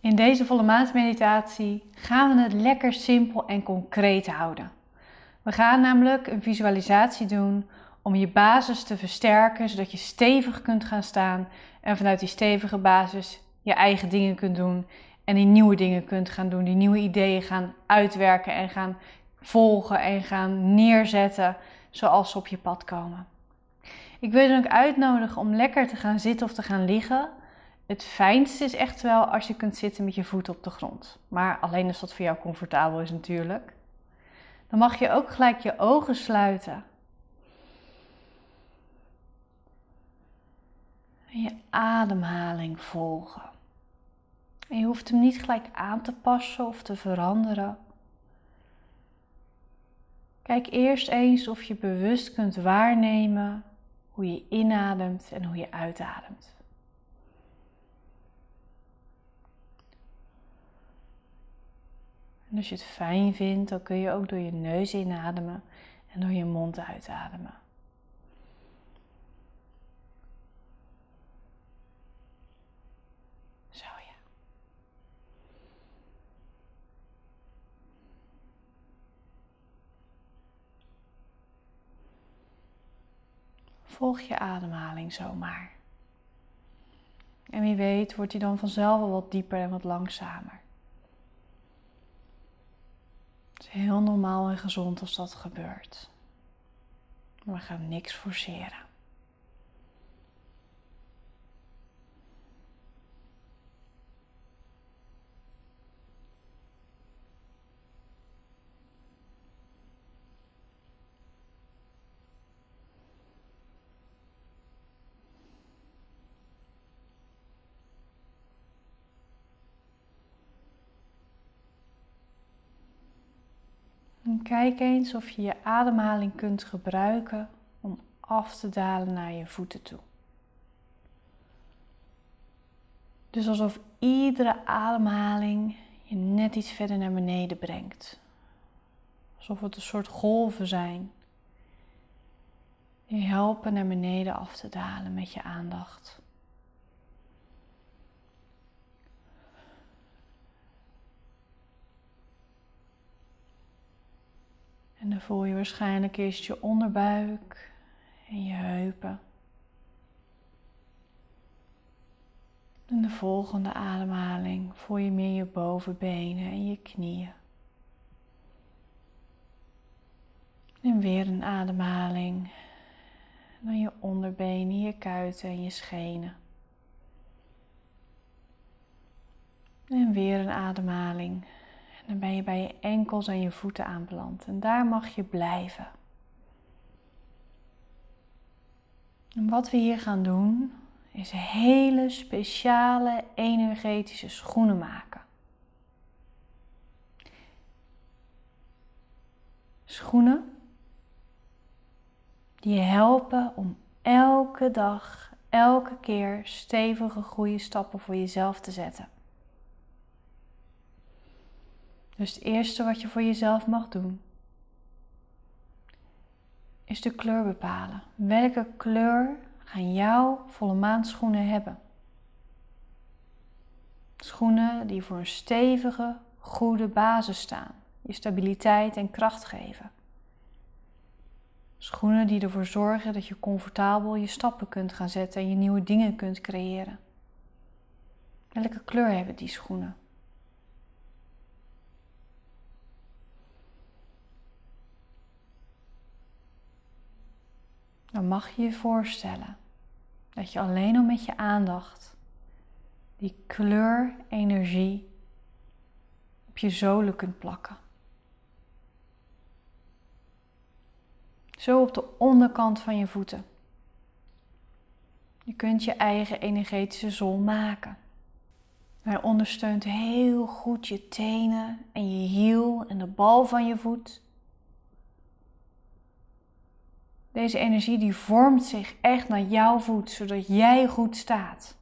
In deze volle maansmeditatie gaan we het lekker simpel en concreet houden. We gaan namelijk een visualisatie doen om je basis te versterken, zodat je stevig kunt gaan staan en vanuit die stevige basis je eigen dingen kunt doen en die nieuwe dingen kunt gaan doen, die nieuwe ideeën gaan uitwerken en gaan volgen en gaan neerzetten zoals ze op je pad komen. Ik wil je dan ook uitnodigen om lekker te gaan zitten of te gaan liggen. Het fijnste is echt wel als je kunt zitten met je voeten op de grond. Maar alleen als dat voor jou comfortabel is natuurlijk. Dan mag je ook gelijk je ogen sluiten. En je ademhaling volgen. En je hoeft hem niet gelijk aan te passen of te veranderen. Kijk eerst eens of je bewust kunt waarnemen hoe je inademt en hoe je uitademt. En als je het fijn vindt, dan kun je ook door je neus inademen en door je mond uitademen. Zo ja. Volg je ademhaling zomaar. En wie weet wordt die dan vanzelf wel wat dieper en wat langzamer. Het is heel normaal en gezond als dat gebeurt. We gaan niks forceren. Kijk eens of je je ademhaling kunt gebruiken om af te dalen naar je voeten toe. Dus alsof iedere ademhaling je net iets verder naar beneden brengt. Alsof het een soort golven zijn. Die helpen naar beneden af te dalen met je aandacht. En dan voel je waarschijnlijk eerst je onderbuik en je heupen. En de volgende ademhaling voel je meer je bovenbenen en je knieën. En weer een ademhaling. Dan je onderbenen, je kuiten en je schenen. En weer een ademhaling dan ben je bij je enkels en je voeten aanbeland. En daar mag je blijven. En wat we hier gaan doen, is hele speciale energetische schoenen maken. Schoenen die je helpen om elke dag, elke keer stevige goede stappen voor jezelf te zetten. Dus het eerste wat je voor jezelf mag doen, is de kleur bepalen. Welke kleur gaan jouw volle maanschoenen hebben? Schoenen die voor een stevige, goede basis staan, je stabiliteit en kracht geven. Schoenen die ervoor zorgen dat je comfortabel je stappen kunt gaan zetten en je nieuwe dingen kunt creëren. Welke kleur hebben die schoenen? Dan mag je je voorstellen dat je alleen al met je aandacht die kleur, energie op je zolen kunt plakken. Zo op de onderkant van je voeten. Je kunt je eigen energetische zool maken. Hij ondersteunt heel goed je tenen en je hiel en de bal van je voet. Deze energie die vormt zich echt naar jouw voet, zodat jij goed staat.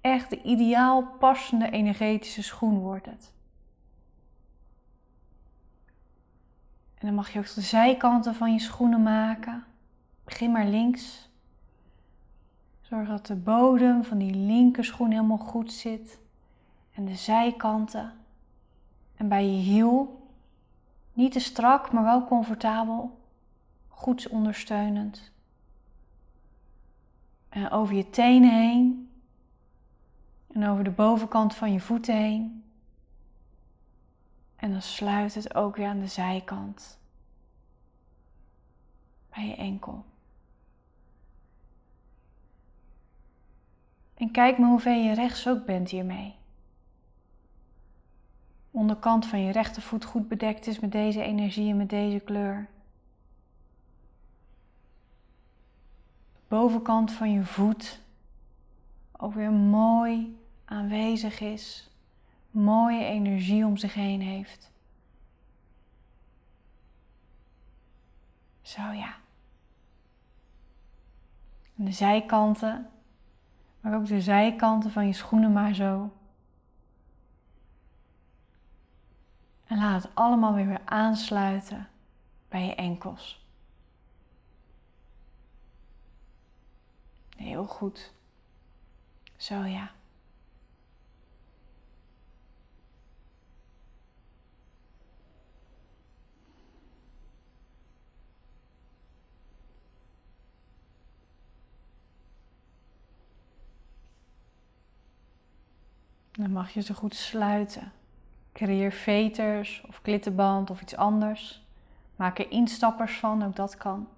Echt de ideaal passende energetische schoen wordt het. En dan mag je ook de zijkanten van je schoenen maken. Begin maar links. Zorg dat de bodem van die linkerschoen helemaal goed zit. En de zijkanten. En bij je hiel, niet te strak, maar wel comfortabel. Goed ondersteunend. En over je tenen heen. En over de bovenkant van je voeten heen. En dan sluit het ook weer aan de zijkant. Bij je enkel. En kijk maar hoe ver je rechts ook bent hiermee. Onderkant van je rechtervoet goed bedekt is met deze energie en met deze kleur. Bovenkant van je voet ook weer mooi aanwezig is, mooie energie om zich heen heeft. Zo ja. En de zijkanten, maar ook de zijkanten van je schoenen maar zo. En laat het allemaal weer aansluiten bij je enkels. Heel goed. Zo ja. Dan mag je ze goed sluiten. Creëer veters of klittenband of iets anders. Maak er instappers van, ook dat kan.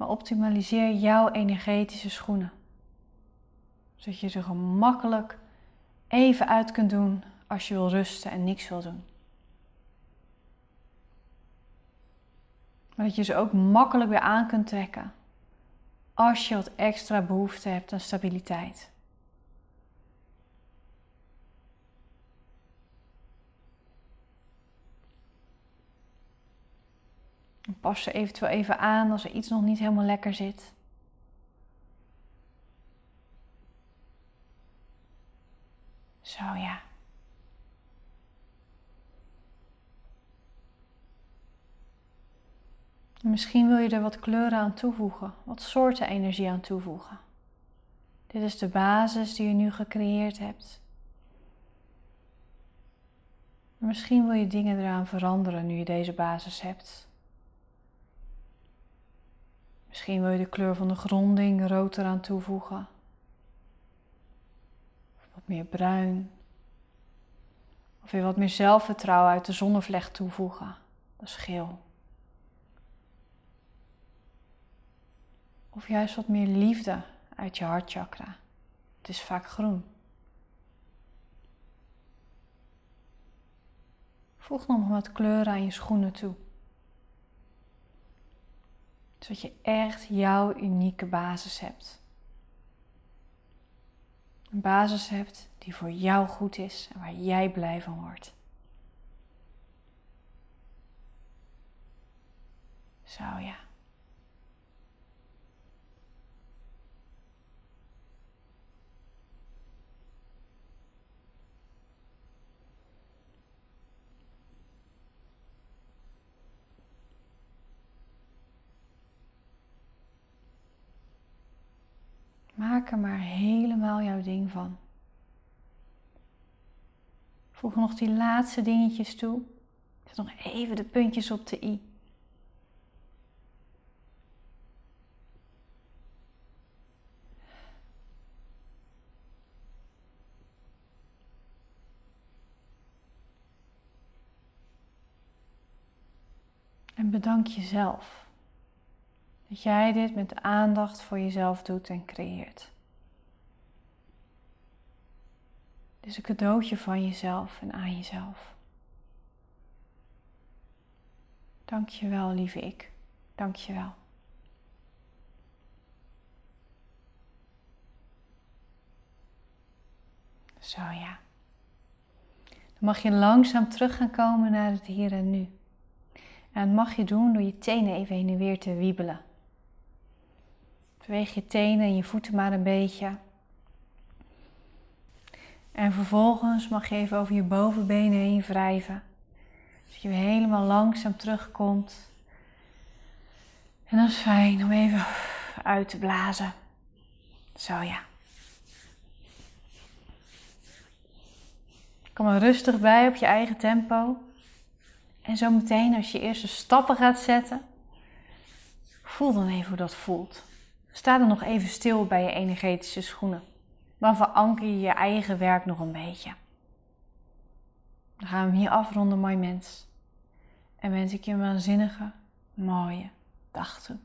Maar optimaliseer jouw energetische schoenen. Zodat je ze gemakkelijk even uit kunt doen als je wil rusten en niks wil doen. Maar dat je ze ook makkelijk weer aan kunt trekken als je wat extra behoefte hebt aan stabiliteit. Pas ze eventueel even aan als er iets nog niet helemaal lekker zit. Zo ja. Misschien wil je er wat kleuren aan toevoegen, wat soorten energie aan toevoegen. Dit is de basis die je nu gecreëerd hebt. Misschien wil je dingen eraan veranderen nu je deze basis hebt. Misschien wil je de kleur van de gronding rood eraan toevoegen. Wat meer bruin. Of weer wat meer zelfvertrouwen uit de zonnevlecht toevoegen. Dat is geel. Of juist wat meer liefde uit je hartchakra. Het is vaak groen. Voeg nog wat kleuren aan je schoenen toe zodat je echt jouw unieke basis hebt. Een basis hebt die voor jou goed is en waar jij blij van wordt. Zo ja. Maak er maar helemaal jouw ding van. Voeg nog die laatste dingetjes toe. Zet nog even de puntjes op de i. En bedank jezelf. Dat jij dit met aandacht voor jezelf doet en creëert. Dus een cadeautje van jezelf en aan jezelf. Dank je wel, lieve ik. Dank je wel. Zo ja. Dan mag je langzaam terug gaan komen naar het hier en nu. En dat mag je doen door je tenen even heen en weer te wiebelen. Beweeg je tenen en je voeten maar een beetje. En vervolgens mag je even over je bovenbenen heen wrijven. Zodat je weer helemaal langzaam terugkomt. En dat is fijn om even uit te blazen. Zo ja. Kom er rustig bij op je eigen tempo. En zo meteen als je eerste stappen gaat zetten, voel dan even hoe dat voelt. Sta dan nog even stil bij je energetische schoenen. Dan veranker je je eigen werk nog een beetje. Dan gaan we hem hier afronden, mooi mens. En wens ik je een waanzinnige, mooie dag toe.